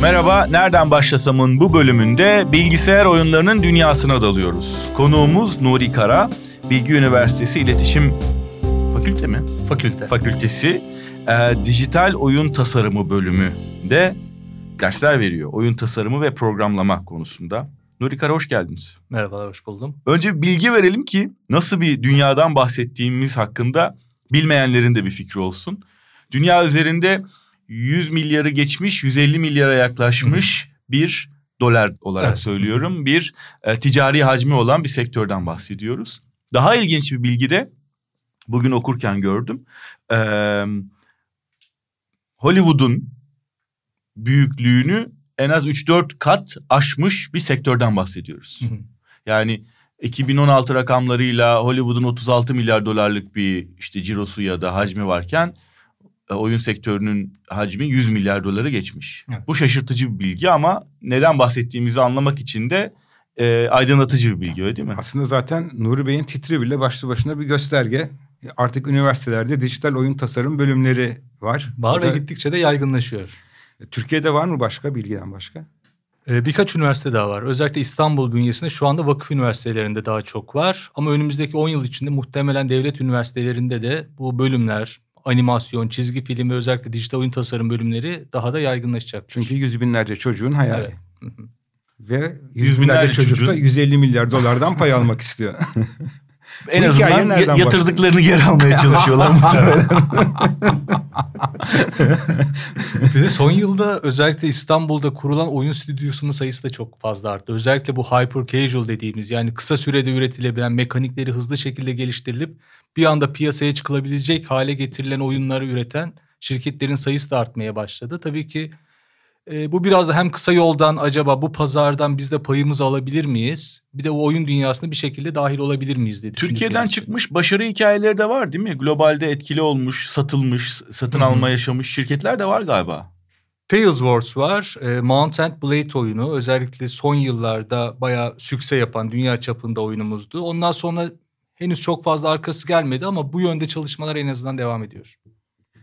Merhaba, Nereden Başlasam'ın bu bölümünde bilgisayar oyunlarının dünyasına dalıyoruz. Konuğumuz Nuri Kara, Bilgi Üniversitesi İletişim Fakülte mi? Fakülte. Fakültesi e, Dijital Oyun Tasarımı bölümünde dersler veriyor. Oyun tasarımı ve programlama konusunda. Nuri Kara hoş geldiniz. Merhabalar, hoş buldum. Önce bilgi verelim ki nasıl bir dünyadan bahsettiğimiz hakkında bilmeyenlerin de bir fikri olsun. Dünya üzerinde 100 milyarı geçmiş, 150 milyara yaklaşmış bir dolar olarak Evet. söylüyorum. Bir e, ticari hacmi olan bir sektörden bahsediyoruz. Daha ilginç bir bilgi de bugün okurken gördüm. Ee, Hollywood'un büyüklüğünü en az 3-4 kat aşmış bir sektörden bahsediyoruz. Hı hı. Yani 2016 rakamlarıyla Hollywood'un 36 milyar dolarlık bir işte cirosu ya da hacmi varken oyun sektörünün hacmi 100 milyar doları geçmiş. Evet. Bu şaşırtıcı bir bilgi ama neden bahsettiğimizi anlamak için de e, aydınlatıcı bir bilgi öyle değil mi? Aslında zaten Nuri Bey'in titri bile başlı başına bir gösterge. Artık üniversitelerde dijital oyun tasarım bölümleri var. Var ve gittikçe de yaygınlaşıyor. Türkiye'de var mı başka bilgiden başka? Ee, birkaç üniversite daha var. Özellikle İstanbul bünyesinde şu anda vakıf üniversitelerinde daha çok var. Ama önümüzdeki 10 yıl içinde muhtemelen devlet üniversitelerinde de bu bölümler, animasyon, çizgi film ve özellikle dijital oyun tasarım bölümleri daha da yaygınlaşacak. Çünkü yüz binlerce çocuğun hayali. Evet. Hı hı. Ve Yüz yüz binlerce binlerce çocuk da çocuğun- 150 milyar dolardan pay almak istiyor. En azından ya- yatırdıklarını geri almaya çalışıyorlar muhtemelen. De son yılda özellikle İstanbul'da kurulan oyun stüdyosunun sayısı da çok fazla arttı. Özellikle bu hyper casual dediğimiz yani kısa sürede üretilebilen mekanikleri hızlı şekilde geliştirilip bir anda piyasaya çıkılabilecek hale getirilen oyunları üreten şirketlerin sayısı da artmaya başladı. Tabii ki e, bu biraz da hem kısa yoldan acaba bu pazardan biz de payımızı alabilir miyiz? Bir de o oyun dünyasına bir şekilde dahil olabilir miyiz diye Türkiye'den için. çıkmış başarı hikayeleri de var değil mi? Globalde etkili olmuş, satılmış, satın Hı hı. alma yaşamış şirketler de var galiba. Tales Wars var. E, Mount and Blade oyunu. Özellikle son yıllarda bayağı sükse yapan dünya çapında oyunumuzdu. Ondan sonra henüz çok fazla arkası gelmedi ama bu yönde çalışmalar en azından devam ediyor.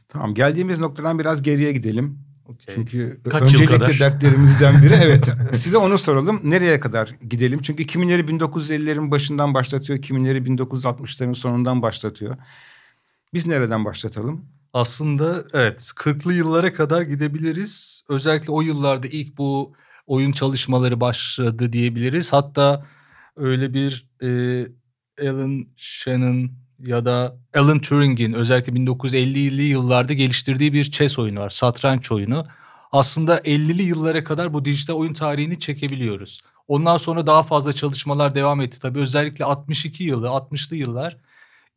tamam geldiğimiz noktadan biraz geriye gidelim. Çünkü Kaç öncelikle kadar? dertlerimizden biri evet. Size onu soralım. Nereye kadar gidelim? Çünkü kimileri 1950'lerin başından başlatıyor, kimileri 1960'ların sonundan başlatıyor. Biz nereden başlatalım? Aslında evet 40'lı yıllara kadar gidebiliriz. Özellikle o yıllarda ilk bu oyun çalışmaları başladı diyebiliriz. Hatta öyle bir e, Alan Shannon ya da Alan Turing'in özellikle 1950'li yıllarda geliştirdiği bir chess oyunu var. Satranç oyunu. Aslında 50'li yıllara kadar bu dijital oyun tarihini çekebiliyoruz. Ondan sonra daha fazla çalışmalar devam etti. Tabii özellikle 62 yılı, 60'lı yıllar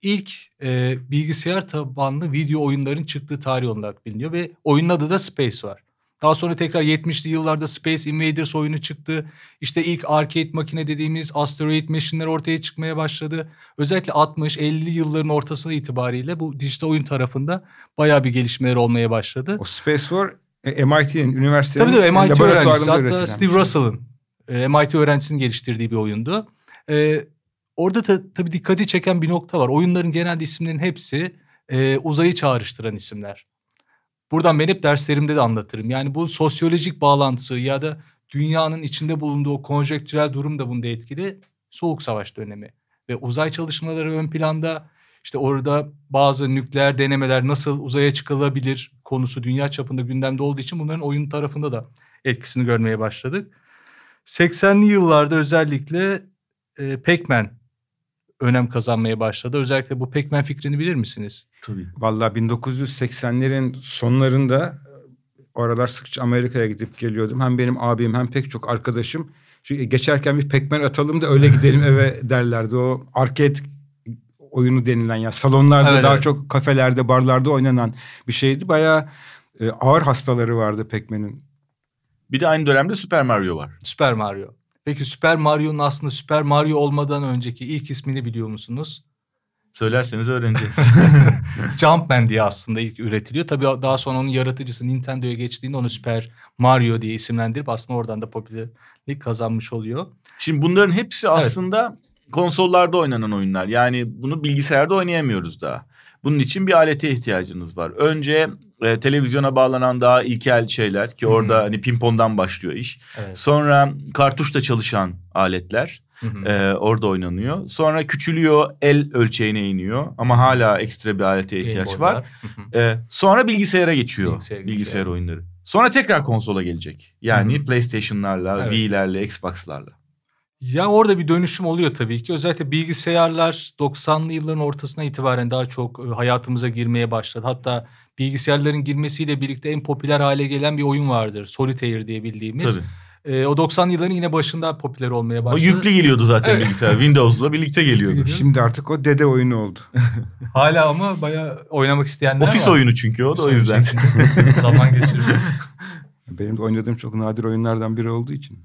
ilk e, bilgisayar tabanlı video oyunların çıktığı tarih olarak biliniyor ve oyunun adı da Space var. Daha sonra tekrar 70'li yıllarda Space Invaders oyunu çıktı. İşte ilk arcade makine dediğimiz Asteroid Machine'ler ortaya çıkmaya başladı. Özellikle 60-50'li yılların ortasına itibariyle bu dijital oyun tarafında bayağı bir gelişmeler olmaya başladı. O Space War e, MIT'nin, üniversitenin Tabii tabii MIT öğrencisi laboratuvarında hatta üretilen Steve şey. Russell'ın e, MIT öğrencisinin geliştirdiği bir oyundu. E, orada da tabii dikkati çeken bir nokta var. Oyunların genelde isimlerin hepsi e, uzayı çağrıştıran isimler. Buradan ben hep derslerimde de anlatırım. Yani bu sosyolojik bağlantısı ya da dünyanın içinde bulunduğu konjektürel durum da bunda etkili. Soğuk Savaş dönemi ve uzay çalışmaları ön planda. İşte orada bazı nükleer denemeler nasıl uzaya çıkılabilir konusu dünya çapında gündemde olduğu için bunların oyun tarafında da etkisini görmeye başladık. 80'li yıllarda özellikle e, Pac-Man önem kazanmaya başladı. Özellikle bu Pac-Man fikrini bilir misiniz? Tabii. Vallahi 1980'lerin sonlarında o aralar sıkça Amerika'ya gidip geliyordum. Hem benim abim hem pek çok arkadaşım. Çünkü geçerken bir pekmen atalım da öyle gidelim eve derlerdi. O arcade oyunu denilen ya salonlarda Evet, daha evet. çok kafelerde barlarda oynanan bir şeydi. Bayağı e, ağır hastaları vardı pekmenin. Bir de aynı dönemde Super Mario var. Süper Mario. Peki Süper Mario'nun aslında Süper Mario olmadan önceki ilk ismini biliyor musunuz? Söylerseniz öğreneceğiz. Jumpman diye aslında ilk üretiliyor. Tabii daha sonra onun yaratıcısı Nintendo'ya geçtiğinde onu Süper Mario diye isimlendirip aslında oradan da popülerlik kazanmış oluyor. Şimdi bunların hepsi aslında konsollarda oynanan oyunlar. Yani bunu bilgisayarda oynayamıyoruz daha. Bunun için bir alete ihtiyacınız var. Önce e, televizyona bağlanan daha ilkel şeyler ki orada Hı. hani pimpondan başlıyor iş. Evet. Sonra kartuşla çalışan aletler Hı hı. e, orada oynanıyor. Sonra küçülüyor, el ölçeğine iniyor ama hala ekstra bir alete ihtiyaç var. Hı. E, sonra bilgisayara geçiyor bilgisayar, evet. oyunları. Sonra tekrar konsola gelecek. Yani Hı hı. PlayStation'larla, Evet. Wii'lerle, Xbox'larla. Ya orada bir dönüşüm oluyor tabii ki. Özellikle bilgisayarlar 90'lı yılların ortasına itibaren daha çok hayatımıza girmeye başladı. Hatta bilgisayarların girmesiyle birlikte en popüler hale gelen bir oyun vardır. Solitaire diye bildiğimiz. Tabii. E, o 90'lı yılların yine başında popüler olmaya O başladı. yüklü geliyordu zaten Evet. bilgisayar. Windows'la birlikte geliyordu. geliyor. Şimdi artık o dede oyunu oldu. Hala ama bayağı oynamak isteyenler Ofis var. oyunu çünkü o da o Ofis yüzden. Zaman geçirir. Benim de oynadığım çok nadir oyunlardan biri olduğu için.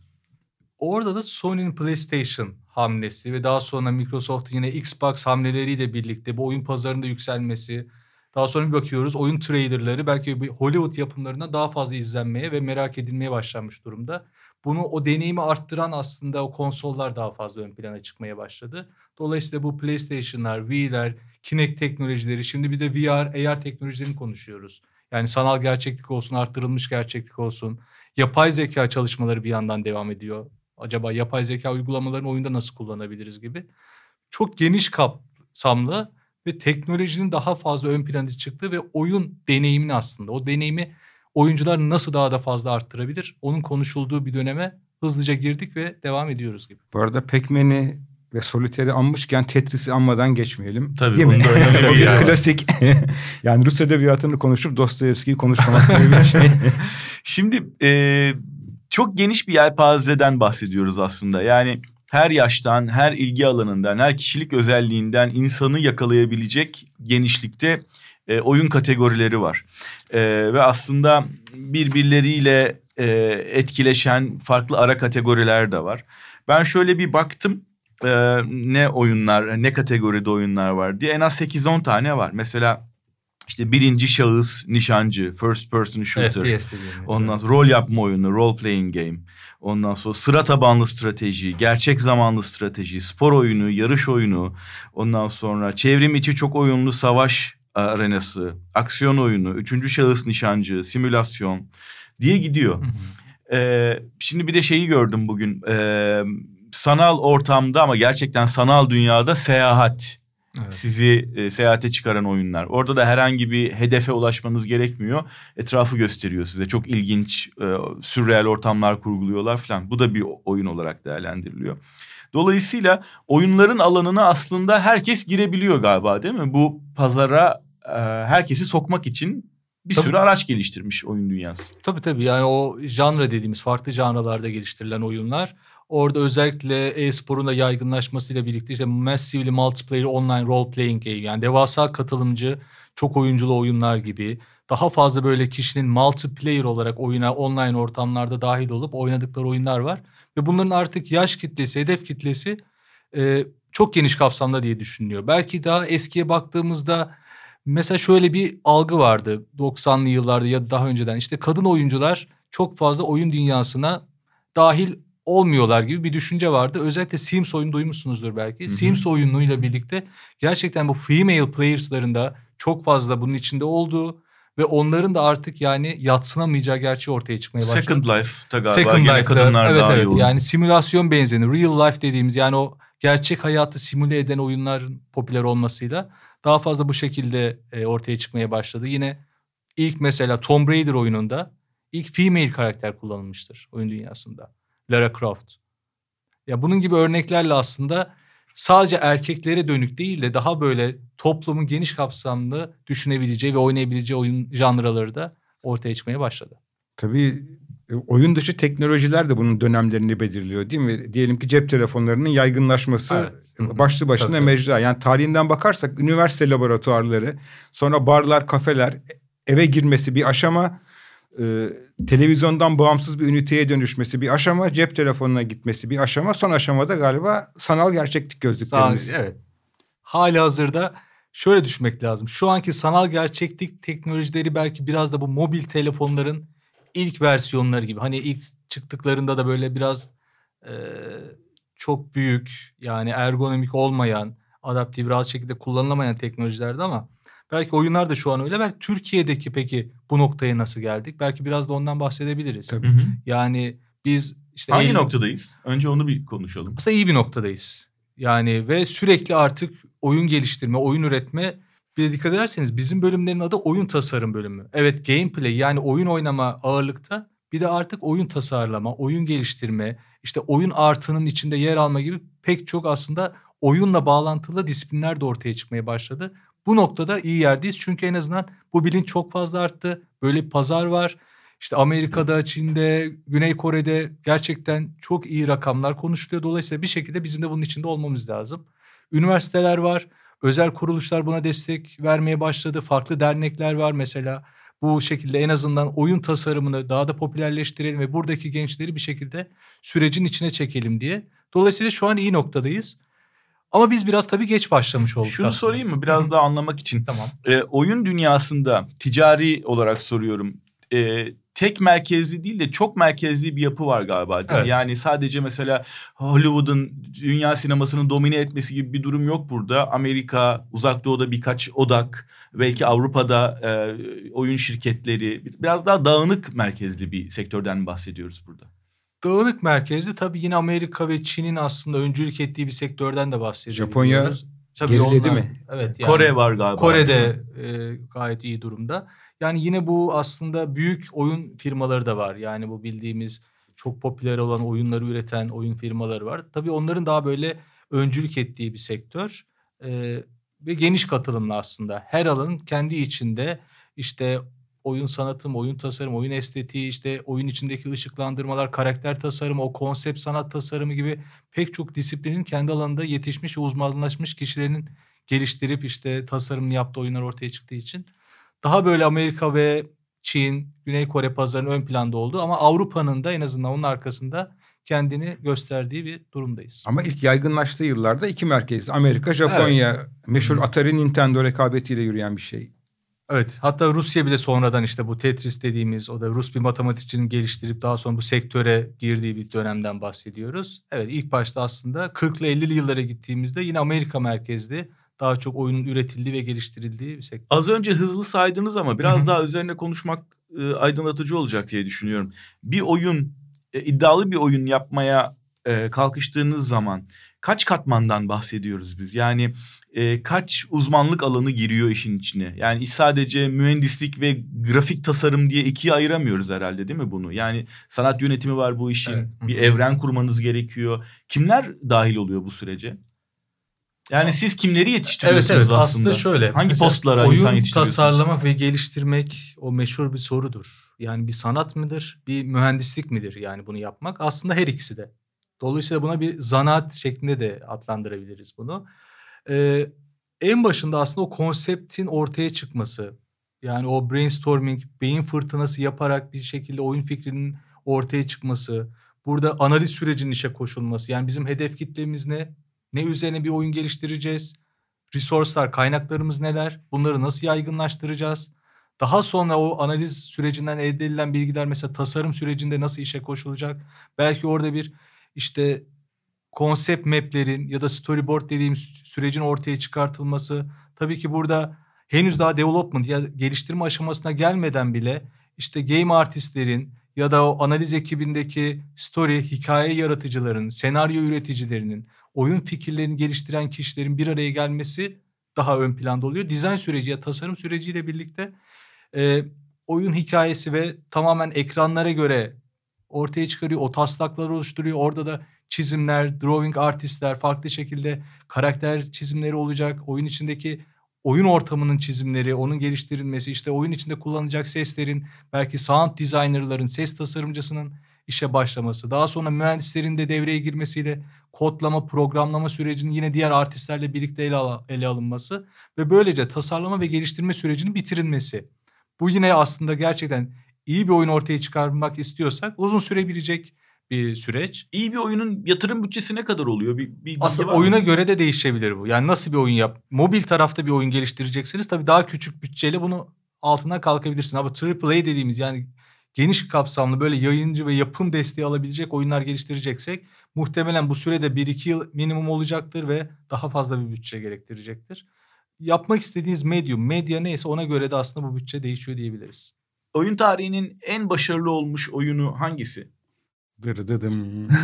Orada da Sony'nin PlayStation hamlesi ve daha sonra Microsoft'un yine Xbox hamleleriyle birlikte bu oyun pazarında yükselmesi. Daha sonra bir bakıyoruz oyun trailerları belki Hollywood yapımlarından daha fazla izlenmeye ve merak edilmeye başlanmış durumda. Bunu o deneyimi arttıran aslında o konsollar daha fazla ön plana çıkmaya başladı. Dolayısıyla bu PlayStation'lar, Wii'ler, Kinect teknolojileri, şimdi bir de VR, AR teknolojilerini konuşuyoruz. Yani sanal gerçeklik olsun, arttırılmış gerçeklik olsun. Yapay zeka çalışmaları bir yandan devam ediyor. Acaba yapay zeka uygulamalarını oyunda nasıl kullanabiliriz gibi. Çok geniş kapsamlı ve teknolojinin daha fazla ön plana çıktığı ve oyun deneyimini aslında o deneyimi oyuncular nasıl daha da fazla arttırabilir? Onun konuşulduğu bir döneme hızlıca girdik ve devam ediyoruz gibi. Bu arada Pac-Man'i ve Solitaire'i anmışken Tetris'i anmadan geçmeyelim. Tabii, Değil mi? onun da önemli Tabii, bir var. klasik. yani Rus edebiyatını konuşup Dostoyevski'yi konuşmamak gibi bir şey. Şimdi e, çok geniş bir yelpazeden bahsediyoruz aslında. Yani her yaştan, her ilgi alanından, her kişilik özelliğinden insanı yakalayabilecek genişlikte e, oyun kategorileri var. E, ve aslında birbirleriyle e, etkileşen farklı ara kategoriler de var. Ben şöyle bir baktım e, ne oyunlar, ne kategoride oyunlar var diye en az 8-10 tane var. Mesela işte birinci şahıs nişancı, first person shooter. Dediğimiz. Ondan sonra rol yapma oyunu, role playing game. Ondan sonra sıra tabanlı strateji, gerçek zamanlı strateji, spor oyunu, yarış oyunu. Ondan sonra çevrim içi çok oyunlu savaş arenası, aksiyon oyunu, üçüncü şahıs nişancı, simülasyon diye gidiyor. Ee, şimdi bir de şeyi gördüm bugün. Ee, sanal ortamda ama gerçekten sanal dünyada seyahat Evet. sizi e, seyahate çıkaran oyunlar. Orada da herhangi bir hedefe ulaşmanız gerekmiyor. Etrafı gösteriyor size. Çok ilginç, e, sürreal ortamlar kurguluyorlar falan. Bu da bir oyun olarak değerlendiriliyor. Dolayısıyla oyunların alanına aslında herkes girebiliyor galiba değil mi? Bu pazara e, herkesi sokmak için bir Tabii. sürü araç geliştirmiş oyun dünyası. Tabii tabii yani o janra dediğimiz farklı janralarda geliştirilen oyunlar. Orada özellikle e-sporun da yaygınlaşmasıyla birlikte işte massively multiplayer online role playing game yani devasa katılımcı çok oyunculu oyunlar gibi daha fazla böyle kişinin multiplayer olarak oyuna online ortamlarda dahil olup oynadıkları oyunlar var. Ve bunların artık yaş kitlesi, hedef kitlesi e, çok geniş kapsamda diye düşünülüyor. Belki daha eskiye baktığımızda mesela şöyle bir algı vardı 90'lı yıllarda ya da daha önceden işte kadın oyuncular çok fazla oyun dünyasına dahil olmuyorlar gibi bir düşünce vardı. Özellikle Sims oyunu duymuşsunuzdur belki. Hı hı. Sims oyunuyla birlikte gerçekten bu female players'ların da çok fazla bunun içinde olduğu ve onların da artık yani yatsınamayacağı gerçeği ortaya çıkmaya başladı. Second Life'ta galiba Second gene Life'da, kadınlar evet, daha evet. yoğun. Yani simülasyon benzeri, real life dediğimiz yani o gerçek hayatı simüle eden oyunların popüler olmasıyla daha fazla bu şekilde e, ortaya çıkmaya başladı. Yine ilk mesela Tomb Raider oyununda ilk female karakter kullanılmıştır oyun dünyasında. Lara Croft. Ya bunun gibi örneklerle aslında sadece erkeklere dönük değil de daha böyle toplumun geniş kapsamlı düşünebileceği ve oynayabileceği oyun janraları da ortaya çıkmaya başladı. Tabii e, oyun dışı teknolojiler de bunun dönemlerini belirliyor değil mi? Diyelim ki cep telefonlarının yaygınlaşması Evet. Hı. başlı başına Tabii, tabii. mecra. Yani tarihinden bakarsak üniversite laboratuvarları, sonra barlar, kafeler, eve girmesi bir aşama, e, televizyondan bağımsız bir üniteye dönüşmesi bir aşama, cep telefonuna gitmesi bir aşama, son aşamada galiba sanal gerçeklik gözlüklerimiz. Sağ- evet. Hali hazırda şöyle düşmek lazım. Şu anki sanal gerçeklik teknolojileri belki biraz da bu mobil telefonların ilk versiyonları gibi. Hani ilk çıktıklarında da böyle biraz e, çok büyük yani ergonomik olmayan, adaptif rahat şekilde kullanılamayan teknolojilerdi ama Belki oyunlar da şu an öyle. Belki Türkiye'deki peki bu noktaya nasıl geldik? Belki biraz da ondan bahsedebiliriz. Tabii. Hı hı. Yani biz işte Hangi el- noktadayız? Önce onu bir konuşalım. aslında iyi bir noktadayız. Yani ve sürekli artık oyun geliştirme, oyun üretme bir de dikkat ederseniz bizim bölümlerin adı oyun tasarım bölümü. Evet gameplay yani oyun oynama ağırlıkta bir de artık oyun tasarlama, oyun geliştirme, işte oyun artının içinde yer alma gibi pek çok aslında oyunla bağlantılı disiplinler de ortaya çıkmaya başladı. Bu noktada iyi yerdeyiz çünkü en azından bu bilinç çok fazla arttı. Böyle bir pazar var. İşte Amerika'da, Çin'de, Güney Kore'de gerçekten çok iyi rakamlar konuşuluyor. Dolayısıyla bir şekilde bizim de bunun içinde olmamız lazım. Üniversiteler var, özel kuruluşlar buna destek vermeye başladı. Farklı dernekler var mesela. Bu şekilde en azından oyun tasarımını daha da popülerleştirelim ve buradaki gençleri bir şekilde sürecin içine çekelim diye. Dolayısıyla şu an iyi noktadayız. Ama biz biraz tabii geç başlamış olduk. Şunu aslında. sorayım mı biraz daha anlamak için? Tamam. E, oyun dünyasında ticari olarak soruyorum. E, tek merkezli değil de çok merkezli bir yapı var galiba. değil? Evet. Yani sadece mesela Hollywood'un dünya sinemasının domine etmesi gibi bir durum yok burada. Amerika, Uzak Doğu'da birkaç odak, belki Avrupa'da e, oyun şirketleri biraz daha dağınık merkezli bir sektörden bahsediyoruz burada? Dağınık merkezli tabii yine Amerika ve Çin'in aslında öncülük ettiği bir sektörden de bahsediyoruz. Japonya Tabii geriledi onlar- mi? Evet. Yani Kore var galiba. Kore'de e, gayet iyi durumda. Yani yine bu aslında büyük oyun firmaları da var. Yani bu bildiğimiz çok popüler olan oyunları üreten oyun firmaları var. Tabii onların daha böyle öncülük ettiği bir sektör. E, ve geniş katılımlı aslında. Her alanın kendi içinde işte oyun sanatım, oyun tasarım, oyun estetiği, işte oyun içindeki ışıklandırmalar, karakter tasarımı, o konsept sanat tasarımı gibi pek çok disiplinin kendi alanında yetişmiş ve uzmanlaşmış kişilerin geliştirip işte tasarımını yaptığı oyunlar ortaya çıktığı için daha böyle Amerika ve Çin, Güney Kore pazarının ön planda olduğu ama Avrupa'nın da en azından onun arkasında kendini gösterdiği bir durumdayız. Ama ilk yaygınlaştığı yıllarda iki merkezli. Amerika, Japonya. Meşhur Atari Nintendo rekabetiyle yürüyen bir şey. Evet hatta Rusya bile sonradan işte bu Tetris dediğimiz o da Rus bir matematikçinin geliştirip daha sonra bu sektöre girdiği bir dönemden bahsediyoruz. Evet ilk başta aslında 40'lı 50'li yıllara gittiğimizde yine Amerika merkezli daha çok oyunun üretildiği ve geliştirildiği bir sektör. Az önce hızlı saydınız ama biraz daha üzerine konuşmak e, aydınlatıcı olacak diye düşünüyorum. Bir oyun, e, iddialı bir oyun yapmaya e, kalkıştığınız zaman kaç katmandan bahsediyoruz biz? Yani e, kaç uzmanlık alanı giriyor işin içine? Yani iş sadece mühendislik ve grafik tasarım diye ikiye ayıramıyoruz herhalde değil mi bunu? Yani sanat yönetimi var bu işin. Evet. Bir evren kurmanız gerekiyor. Kimler dahil oluyor bu sürece? Yani siz kimleri Evet yetiştiriyorsunuz evet aslında? aslında şöyle. Hangi mesela postlara oyun insan yetiştiriyorsunuz? tasarlamak ve geliştirmek o meşhur bir sorudur. Yani bir sanat mıdır, bir mühendislik midir yani bunu yapmak? Aslında her ikisi de. Dolayısıyla buna bir zanaat şeklinde de adlandırabiliriz bunu. Ee, en başında aslında o konseptin ortaya çıkması. Yani o brainstorming, beyin fırtınası yaparak bir şekilde oyun fikrinin ortaya çıkması. Burada analiz sürecinin işe koşulması. Yani bizim hedef kitlemiz ne? Ne üzerine bir oyun geliştireceğiz? Resource'lar, kaynaklarımız neler? Bunları nasıl yaygınlaştıracağız? Daha sonra o analiz sürecinden elde edilen bilgiler mesela tasarım sürecinde nasıl işe koşulacak? Belki orada bir işte konsept maplerin ya da storyboard dediğimiz sürecin ortaya çıkartılması. Tabii ki burada henüz daha development ya geliştirme aşamasına gelmeden bile işte game artistlerin ya da o analiz ekibindeki story, hikaye yaratıcıların, senaryo üreticilerinin, oyun fikirlerini geliştiren kişilerin bir araya gelmesi daha ön planda oluyor. Dizayn süreci ya tasarım süreciyle birlikte e, oyun hikayesi ve tamamen ekranlara göre ortaya çıkarıyor. O taslakları oluşturuyor. Orada da çizimler, drawing artistler farklı şekilde karakter çizimleri olacak. Oyun içindeki oyun ortamının çizimleri, onun geliştirilmesi, işte oyun içinde kullanılacak seslerin, belki sound designerların, ses tasarımcısının işe başlaması. Daha sonra mühendislerin de devreye girmesiyle kodlama, programlama sürecinin yine diğer artistlerle birlikte ele, al- ele alınması ve böylece tasarlama ve geliştirme sürecinin bitirilmesi. Bu yine aslında gerçekten iyi bir oyun ortaya çıkarmak istiyorsak uzun sürebilecek bir süreç. İyi bir oyunun yatırım bütçesi ne kadar oluyor? Bir, bir Aslında var mı? oyuna göre de değişebilir bu. Yani nasıl bir oyun yap? Mobil tarafta bir oyun geliştireceksiniz. Tabii daha küçük bütçeyle bunu altından kalkabilirsiniz. Ama AAA dediğimiz yani geniş kapsamlı böyle yayıncı ve yapım desteği alabilecek oyunlar geliştireceksek muhtemelen bu sürede 1-2 yıl minimum olacaktır ve daha fazla bir bütçe gerektirecektir. yapmak istediğiniz medyum, medya neyse ona göre de aslında bu bütçe değişiyor diyebiliriz. Oyun tarihinin en başarılı olmuş oyunu hangisi? Dırdıdım.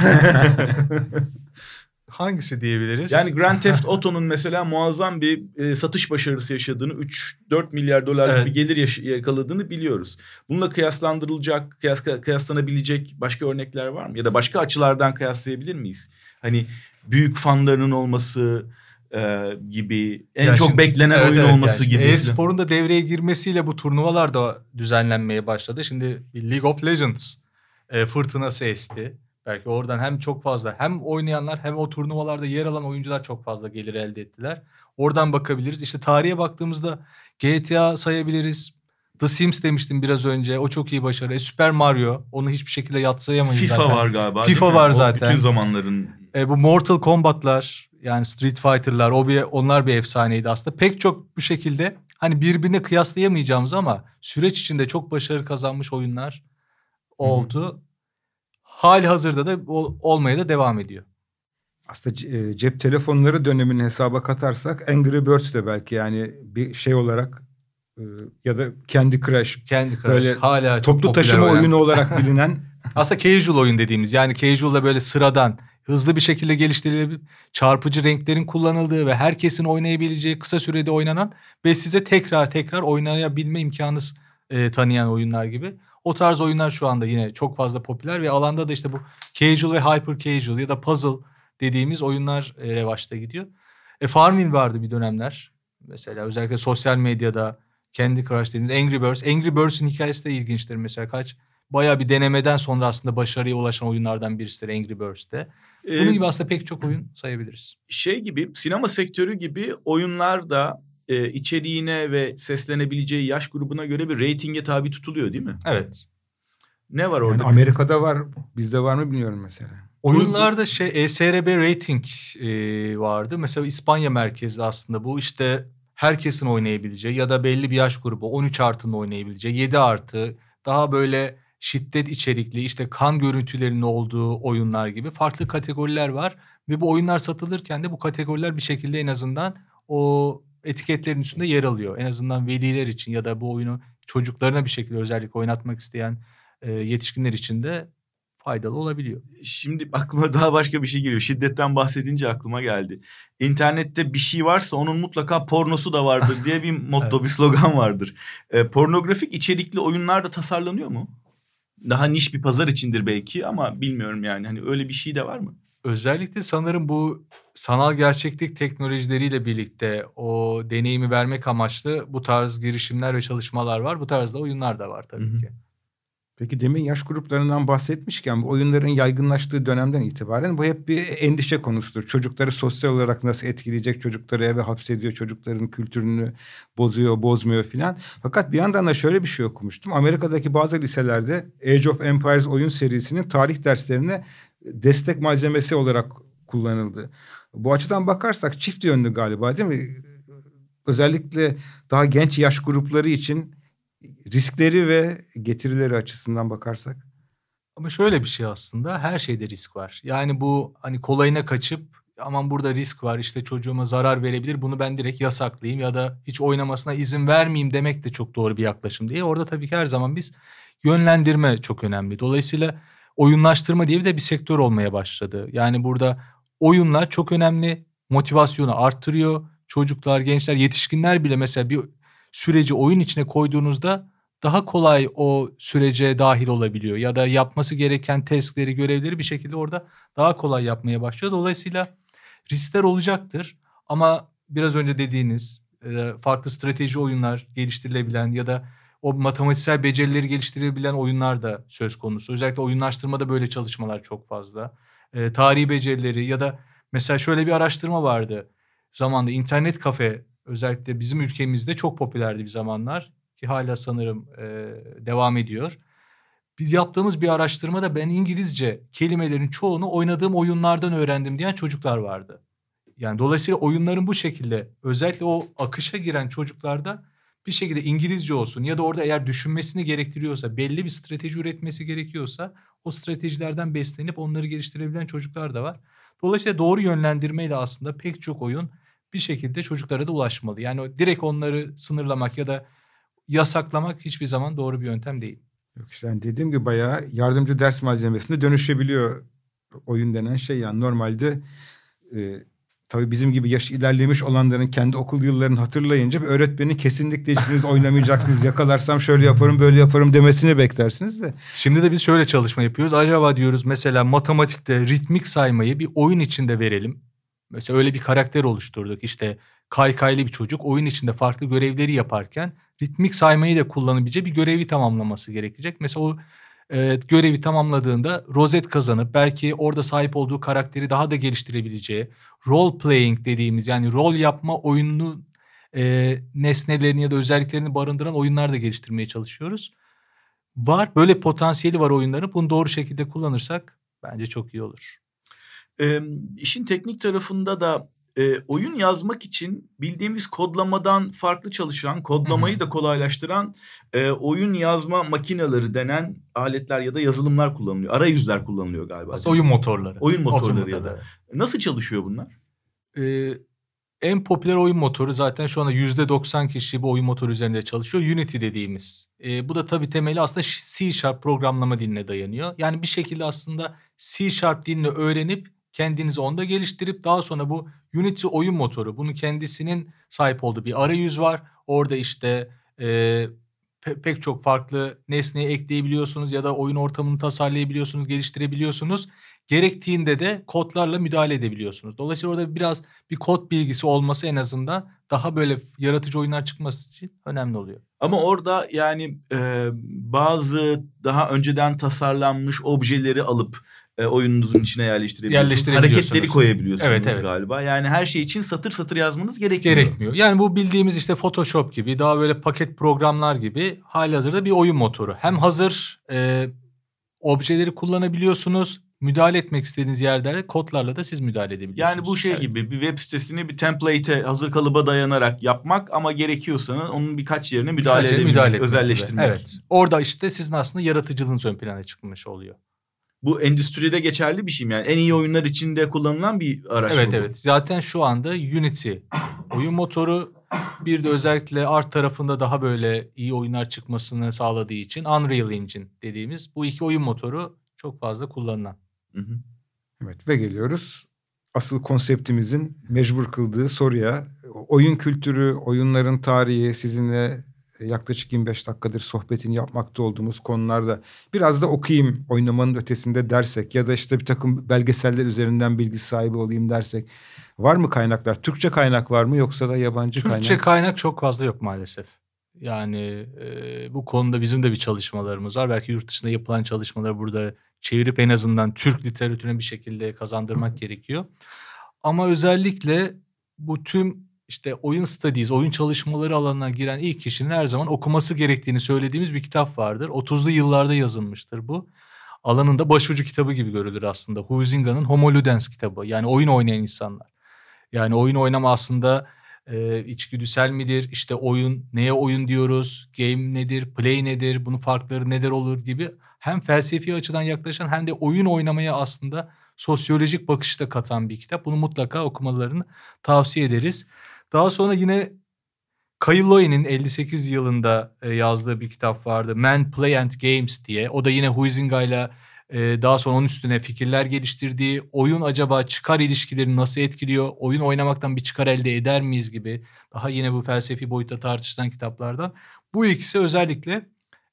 Hangisi diyebiliriz? Yani Grand Theft Auto'nun mesela muazzam bir e, satış başarısı yaşadığını, 3-4 milyar dolar Evet. gibi gelir yaş- yakaladığını biliyoruz. Bununla kıyaslandırılacak, kıyas, kıyaslanabilecek başka örnekler var mı? Ya da başka açılardan kıyaslayabilir miyiz? Hani büyük fanlarının olması e, gibi, en Ya çok şimdi- beklenen Evet, oyun evet. olması Yani gibi. E-sporun da devreye girmesiyle bu turnuvalar da düzenlenmeye başladı. Şimdi League of Legends e, fırtınası esti. Belki oradan hem çok fazla hem oynayanlar hem o turnuvalarda yer alan oyuncular çok fazla gelir elde ettiler. Oradan bakabiliriz. İşte tarihe baktığımızda GTA sayabiliriz. The Sims demiştim biraz önce. O çok iyi başarı. E, Super Mario. Onu hiçbir şekilde yatsıyamayız FIFA zaten. var galiba. FIFA var O zaten. Bütün zamanların E, bu Mortal Kombat'lar yani Street Fighter'lar o bir onlar bir efsaneydi aslında. Pek çok bu şekilde hani birbirine kıyaslayamayacağımız ama süreç içinde çok başarı kazanmış oyunlar oldu. Hali hazırda da ol- olmaya da devam ediyor. Aslında e, cep telefonları dönemini hesaba katarsak Angry Birds de belki yani bir şey olarak e, ya da Candy Crush Kendi Crush Böyle hala toplu taşıma oyunu olarak bilinen Aslında casual oyun dediğimiz yani casual'da böyle sıradan hızlı bir şekilde geliştirilebilir çarpıcı renklerin kullanıldığı ve herkesin oynayabileceği kısa sürede oynanan ve size tekrar tekrar oynayabilme imkanı e, tanıyan oyunlar gibi. O tarz oyunlar şu anda yine çok fazla popüler ve alanda da işte bu casual ve hyper casual ya da puzzle dediğimiz oyunlar e, revaçta gidiyor. E, Farmville vardı bir dönemler. Mesela özellikle sosyal medyada Candy Crush dediğimiz Angry Birds. Angry Birds'in hikayesi de ilginçtir mesela kaç bayağı bir denemeden sonra aslında başarıya ulaşan oyunlardan birisidir Angry Birds'te. Bunun e, gibi aslında pek çok oyun sayabiliriz. şey gibi sinema sektörü gibi oyunlar da e, içeriğine ve seslenebileceği yaş grubuna göre bir reytinge tabi tutuluyor değil mi? Evet. Ne var yani orada? Amerika'da var bizde var mı bilmiyorum mesela. Oyunlarda şey ESRB rating e, vardı. Mesela İspanya merkezli aslında bu işte herkesin oynayabileceği ya da belli bir yaş grubu 13 artının oynayabileceği 7 artı daha böyle şiddet içerikli işte kan görüntülerinin olduğu oyunlar gibi farklı kategoriler var. Ve bu oyunlar satılırken de bu kategoriler bir şekilde en azından o etiketlerin üstünde yer alıyor. En azından veliler için ya da bu oyunu çocuklarına bir şekilde özellikle oynatmak isteyen e, yetişkinler için de faydalı olabiliyor. Şimdi aklıma daha başka bir şey geliyor. Şiddetten bahsedince aklıma geldi. İnternette bir şey varsa onun mutlaka pornosu da vardır diye bir motto, bir slogan vardır. E, pornografik içerikli oyunlar da tasarlanıyor mu? Daha niş bir pazar içindir belki ama bilmiyorum yani. Hani öyle bir şey de var mı? Özellikle sanırım bu sanal gerçeklik teknolojileriyle birlikte o deneyimi vermek amaçlı bu tarz girişimler ve çalışmalar var. Bu tarzda oyunlar da var tabii Hı hı. ki. Peki demin yaş gruplarından bahsetmişken bu oyunların yaygınlaştığı dönemden itibaren bu hep bir endişe konusudur. Çocukları sosyal olarak nasıl etkileyecek, çocukları eve hapsediyor, çocukların kültürünü bozuyor, bozmuyor filan. Fakat bir yandan da şöyle bir şey okumuştum. Amerika'daki bazı liselerde Age of Empires oyun serisinin tarih derslerine destek malzemesi olarak kullanıldı. Bu açıdan bakarsak çift yönlü galiba değil mi? Özellikle daha genç yaş grupları için riskleri ve getirileri açısından bakarsak. Ama şöyle bir şey aslında her şeyde risk var. Yani bu hani kolayına kaçıp aman burada risk var işte çocuğuma zarar verebilir bunu ben direkt yasaklayayım ya da hiç oynamasına izin vermeyeyim demek de çok doğru bir yaklaşım değil. Orada tabii ki her zaman biz yönlendirme çok önemli. Dolayısıyla oyunlaştırma diye de bir sektör olmaya başladı. Yani burada oyunlar çok önemli motivasyonu arttırıyor. Çocuklar, gençler, yetişkinler bile mesela bir süreci oyun içine koyduğunuzda daha kolay o sürece dahil olabiliyor ya da yapması gereken testleri, görevleri bir şekilde orada daha kolay yapmaya başlıyor. Dolayısıyla riskler olacaktır ama biraz önce dediğiniz e, farklı strateji oyunlar geliştirilebilen ya da o matematiksel becerileri geliştirebilen oyunlar da söz konusu. Özellikle oyunlaştırmada böyle çalışmalar çok fazla. E, tarihi becerileri ya da mesela şöyle bir araştırma vardı. Zamanda internet kafe özellikle bizim ülkemizde çok popülerdi bir zamanlar ki hala sanırım e, devam ediyor. Biz yaptığımız bir araştırmada ben İngilizce kelimelerin çoğunu oynadığım oyunlardan öğrendim diyen çocuklar vardı. Yani dolayısıyla oyunların bu şekilde özellikle o akışa giren çocuklarda bir şekilde İngilizce olsun ya da orada eğer düşünmesini gerektiriyorsa belli bir strateji üretmesi gerekiyorsa o stratejilerden beslenip onları geliştirebilen çocuklar da var. Dolayısıyla doğru yönlendirmeyle aslında pek çok oyun bir şekilde çocuklara da ulaşmalı. Yani direkt onları sınırlamak ya da yasaklamak hiçbir zaman doğru bir yöntem değil. Yok işte yani dediğim gibi bayağı yardımcı ders malzemesine dönüşebiliyor oyun denen şey. Yani normalde e, tabii bizim gibi yaş ilerlemiş olanların kendi okul yıllarını hatırlayınca bir öğretmenin kesinlikle hiçbiriniz oynamayacaksınız. Yakalarsam şöyle yaparım böyle yaparım demesini beklersiniz de. Şimdi de biz şöyle çalışma yapıyoruz. Acaba diyoruz mesela matematikte ritmik saymayı bir oyun içinde verelim. Mesela öyle bir karakter oluşturduk. İşte kaykaylı bir çocuk oyun içinde farklı görevleri yaparken ritmik saymayı da kullanabileceği bir görevi tamamlaması gerekecek. Mesela o e, görevi tamamladığında rozet kazanıp belki orada sahip olduğu karakteri daha da geliştirebileceği role playing dediğimiz yani rol yapma oyununu e, nesnelerini ya da özelliklerini barındıran oyunlar da geliştirmeye çalışıyoruz. Var böyle potansiyeli var oyunların bunu doğru şekilde kullanırsak bence çok iyi olur. E, işin teknik tarafında da e, oyun yazmak için bildiğimiz kodlamadan farklı çalışan, kodlamayı da kolaylaştıran e, oyun yazma makineleri denen aletler ya da yazılımlar kullanılıyor. Arayüzler kullanılıyor galiba. Aslında oyun motorları. Oyun motorları Motor ya da. Nasıl çalışıyor bunlar? Ee, en popüler oyun motoru zaten şu anda %90 kişi bu oyun motoru üzerinde çalışıyor. Unity dediğimiz. Ee, bu da tabii temeli aslında C Sharp programlama diline dayanıyor. Yani bir şekilde aslında C Sharp dilini öğrenip kendinizi onda geliştirip daha sonra bu Unity oyun motoru bunun kendisinin sahip olduğu bir arayüz var. Orada işte e, pe- pek çok farklı nesneyi ekleyebiliyorsunuz ya da oyun ortamını tasarlayabiliyorsunuz, geliştirebiliyorsunuz. Gerektiğinde de kodlarla müdahale edebiliyorsunuz. Dolayısıyla orada biraz bir kod bilgisi olması en azından daha böyle yaratıcı oyunlar çıkması için önemli oluyor. Ama orada yani e, bazı daha önceden tasarlanmış objeleri alıp e, oyununuzun içine yerleştirebiliyorsunuz. Yerleştirebiliyorsunuz. Hareketleri koyabiliyorsunuz Evet, evet. galiba. Yani her şey için satır satır yazmanız gerekmiyor. Gerekmiyor. Yani bu bildiğimiz işte Photoshop gibi daha böyle paket programlar gibi halihazırda bir oyun motoru. Hem hazır e, objeleri kullanabiliyorsunuz. Müdahale etmek istediğiniz yerlere kodlarla da siz müdahale edebiliyorsunuz. Yani bu şey Evet. gibi bir web sitesini bir template'e hazır kalıba dayanarak yapmak ama gerekiyorsa onun birkaç yerine müdahale Birkaç edebilmek, müdahale etmek gibi. özelleştirmek. Evet. Orada işte sizin aslında yaratıcılığınız ön plana çıkmış oluyor. Bu endüstride geçerli bir şey mi? Yani en iyi oyunlar içinde kullanılan bir araç evet bu? evet. Zaten şu anda Unity oyun motoru bir de özellikle art tarafında daha böyle iyi oyunlar çıkmasını sağladığı için Unreal Engine dediğimiz bu iki oyun motoru çok fazla kullanılan. Hı hı. Evet ve geliyoruz asıl konseptimizin mecbur kıldığı soruya. Oyun kültürü, oyunların tarihi sizinle yaklaşık 25 dakikadır sohbetini yapmakta olduğumuz konularda biraz da okuyayım oynamanın ötesinde dersek ya da işte bir takım belgeseller üzerinden bilgi sahibi olayım dersek var mı kaynaklar? Türkçe kaynak var mı yoksa da yabancı Türkçe kaynak? kaynak çok fazla yok maalesef. Yani e, bu konuda bizim de bir çalışmalarımız var. Belki yurt dışında yapılan çalışmaları burada çevirip en azından Türk literatürüne bir şekilde kazandırmak gerekiyor. Ama özellikle bu tüm işte oyun studies, oyun çalışmaları alanına giren ilk kişinin her zaman okuması gerektiğini söylediğimiz bir kitap vardır. 30'lu yıllarda yazılmıştır bu. Alanında başucu kitabı gibi görülür aslında. Huizinga'nın Homo Ludens kitabı. Yani oyun oynayan insanlar. Yani oyun oynama aslında e, içgüdüsel midir? İşte oyun, neye oyun diyoruz? Game nedir? Play nedir? Bunun farkları neler olur gibi hem felsefi açıdan yaklaşan hem de oyun oynamaya aslında sosyolojik bakışta katan bir kitap. Bunu mutlaka okumalarını tavsiye ederiz. Daha sonra yine Kyle Loy'nin 58 yılında e, yazdığı bir kitap vardı. Men, Play and Games diye. O da yine Huizinga ile e, daha sonra onun üstüne fikirler geliştirdiği, oyun acaba çıkar ilişkilerini nasıl etkiliyor, oyun oynamaktan bir çıkar elde eder miyiz gibi daha yine bu felsefi boyutta tartışılan kitaplardan. Bu ikisi özellikle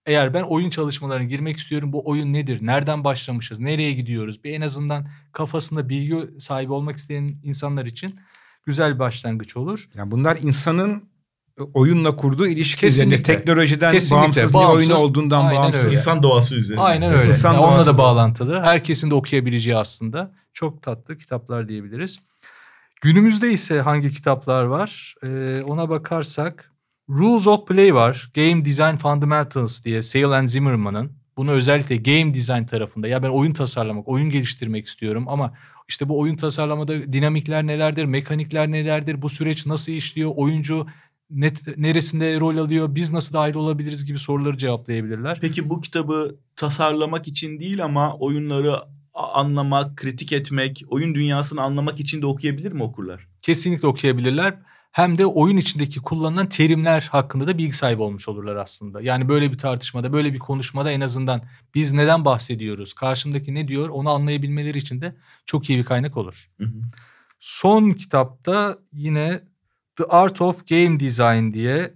eğer ben oyun çalışmalarına girmek istiyorum bu oyun nedir, nereden başlamışız, nereye gidiyoruz bir en azından kafasında bilgi sahibi olmak isteyen insanlar için güzel bir başlangıç olur. Yani bunlar insanın oyunla kurduğu ilişki Kesinlikle. üzerine teknolojiden Kesinlikle. bağımsız, Bağımsız. bir oyunu olduğundan Aynen bağımsız. öyle. İnsan doğası üzerine. Aynen öyle. İnsan Yani onunla da. bağlantılı. Herkesin de okuyabileceği aslında. Çok tatlı kitaplar diyebiliriz. Günümüzde ise hangi kitaplar var? Ee, ona bakarsak Rules of Play var. Game Design Fundamentals diye Sale and Zimmerman'ın. Bunu özellikle game design tarafında ya ben oyun tasarlamak, oyun geliştirmek istiyorum ama işte bu oyun tasarlamada dinamikler nelerdir, mekanikler nelerdir, bu süreç nasıl işliyor, oyuncu net, neresinde rol alıyor, biz nasıl dahil olabiliriz gibi soruları cevaplayabilirler. Peki bu kitabı tasarlamak için değil ama oyunları anlamak, kritik etmek, oyun dünyasını anlamak için de okuyabilir mi okurlar? Kesinlikle okuyabilirler. Hem de oyun içindeki kullanılan terimler hakkında da bilgi sahibi olmuş olurlar aslında. Yani böyle bir tartışmada, böyle bir konuşmada en azından biz neden bahsediyoruz, karşımdaki ne diyor onu anlayabilmeleri için de çok iyi bir kaynak olur. Hı hı. Son kitapta yine The Art of Game Design diye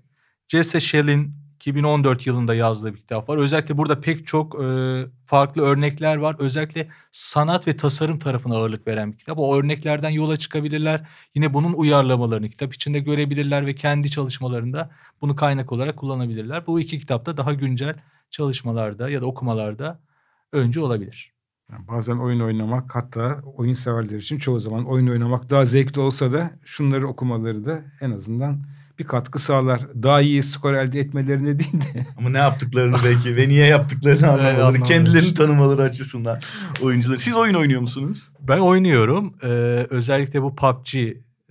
Jesse Shell'in 2014 yılında yazdığı bir kitap var. Özellikle burada pek çok e, farklı örnekler var. Özellikle sanat ve tasarım tarafına ağırlık veren bir kitap. O örneklerden yola çıkabilirler. Yine bunun uyarlamalarını kitap içinde görebilirler ve kendi çalışmalarında bunu kaynak olarak kullanabilirler. Bu iki kitapta daha güncel çalışmalarda ya da okumalarda öncü olabilir. Yani bazen oyun oynamak hatta oyun severler için çoğu zaman oyun oynamak daha zevkli olsa da şunları okumaları da en azından bir katkı sağlar. Daha iyi skor elde etmelerine değil de Ama ne yaptıklarını belki ve niye yaptıklarını anlamaları, kendilerini tanımaları açısından oyuncular. Siz oyun oynuyor musunuz? Ben oynuyorum. Ee, özellikle bu PUBG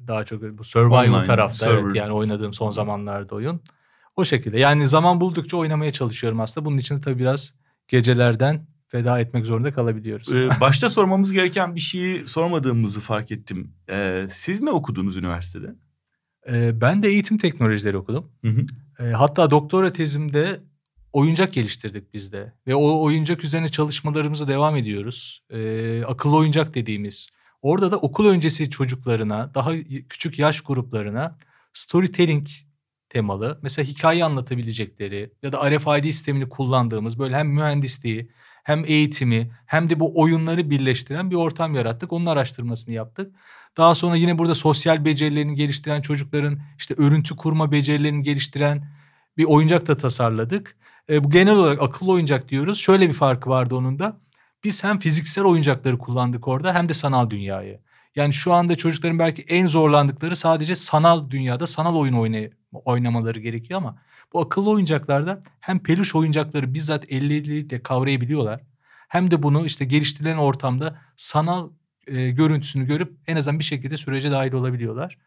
daha çok bu survival Online, tarafta server. evet yani oynadığım son zamanlarda oyun. O şekilde. Yani zaman buldukça oynamaya çalışıyorum aslında. Bunun için de tabii biraz gecelerden feda etmek zorunda kalabiliyoruz. Ee, başta sormamız gereken bir şeyi sormadığımızı fark ettim. Ee, siz ne okudunuz üniversitede? Ben de eğitim teknolojileri okudum. Hı hı. Hatta doktora tezimde oyuncak geliştirdik biz de. Ve o oyuncak üzerine çalışmalarımıza devam ediyoruz. Akıllı oyuncak dediğimiz. Orada da okul öncesi çocuklarına, daha küçük yaş gruplarına storytelling temalı. Mesela hikaye anlatabilecekleri ya da RFID sistemini kullandığımız böyle hem mühendisliği hem eğitimi hem de bu oyunları birleştiren bir ortam yarattık. Onun araştırmasını yaptık. Daha sonra yine burada sosyal becerilerini geliştiren çocukların işte örüntü kurma becerilerini geliştiren bir oyuncak da tasarladık. E, bu genel olarak akıllı oyuncak diyoruz. Şöyle bir farkı vardı onun da. Biz hem fiziksel oyuncakları kullandık orada hem de sanal dünyayı. Yani şu anda çocukların belki en zorlandıkları sadece sanal dünyada sanal oyun oynay- oynamaları gerekiyor ama bu akıllı oyuncaklarda hem peluş oyuncakları bizzat elleriyle kavrayabiliyorlar. Hem de bunu işte geliştirilen ortamda sanal e, görüntüsünü görüp en azından bir şekilde sürece dahil olabiliyorlar.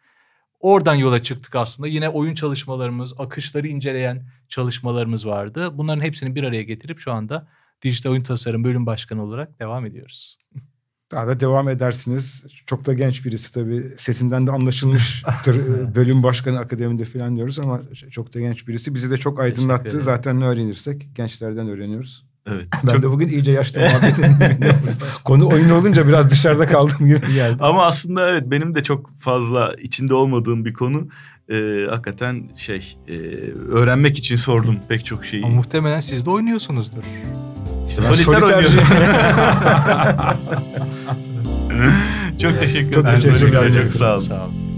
Oradan yola çıktık aslında. Yine oyun çalışmalarımız, akışları inceleyen çalışmalarımız vardı. Bunların hepsini bir araya getirip şu anda dijital oyun tasarım bölüm başkanı olarak devam ediyoruz. daha da devam edersiniz. Çok da genç birisi tabii. Sesinden de anlaşılmıştır. Bölüm başkanı akademide falan diyoruz ama çok da genç birisi. Bizi de çok aydınlattı. Zaten ne öğrenirsek gençlerden öğreniyoruz. Evet. Ben de bugün iyice yaşlı muhabbetin. Konu oyun olunca biraz dışarıda kaldım gibi geldi. Ama aslında evet benim de çok fazla içinde olmadığım bir konu. Ee, hakikaten şey e, öğrenmek için sordum pek çok şeyi. Ama muhtemelen siz de oynuyorsunuzdur. İşte Ben soliter soliterci. oynuyorum. çok teşekkür Çok teşekkür Çok ederim. Çok sağ olun. Sağ olun.